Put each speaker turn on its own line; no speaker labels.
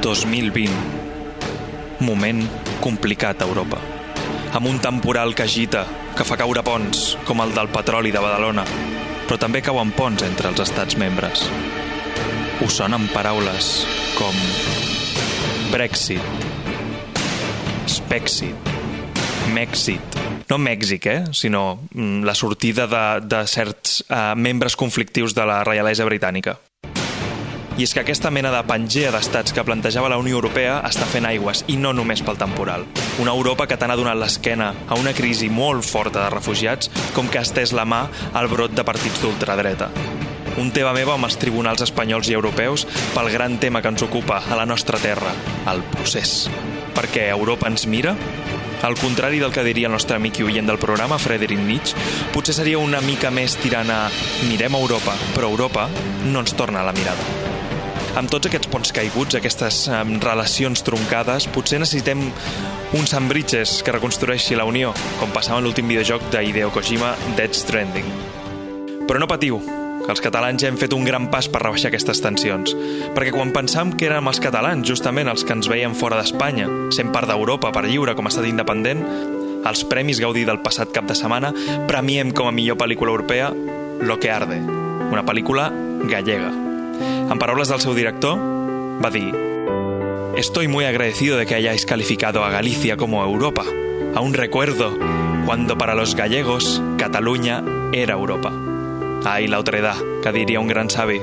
2020. Moment complicat a Europa. Amb un temporal que agita, que fa caure ponts, com el del petroli de Badalona, però també cauen ponts entre els estats membres. Us sonen paraules com Brexit, Spexit, Mèxit, no Mèxic, eh? sinó mm, la sortida de, de certs eh, membres conflictius de la reialesa britànica. I és que aquesta mena de pangea d'estats que plantejava la Unió Europea està fent aigües, i no només pel temporal. Una Europa que tant ha donat l'esquena a una crisi molt forta de refugiats com que ha estès la mà al brot de partits d'ultradreta. Un tema meva amb els tribunals espanyols i europeus pel gran tema que ens ocupa a la nostra terra, el procés. Perquè Europa ens mira? Al contrari del que diria el nostre amic i oient del programa, Frederick Nietzsche, potser seria una mica més tirant a mirem Europa, però Europa no ens torna la mirada amb tots aquests ponts caiguts, aquestes um, relacions troncades, potser necessitem uns sandbridges que reconstrueixi la Unió, com passava en l'últim videojoc d'Hideo Kojima, Dead Stranding. Però no patiu, que els catalans ja hem fet un gran pas per rebaixar aquestes tensions. Perquè quan pensam que érem els catalans, justament els que ens veien fora d'Espanya, sent part d'Europa per lliure com a estat independent, els Premis Gaudí del passat cap de setmana premiem com a millor pel·lícula europea Lo que arde, una pel·lícula gallega. En del seu director, va Estoy muy agradecido de que hayáis calificado a Galicia como Europa. Aún recuerdo cuando para los gallegos Cataluña era Europa. Ai, la otredad, que un gran savi.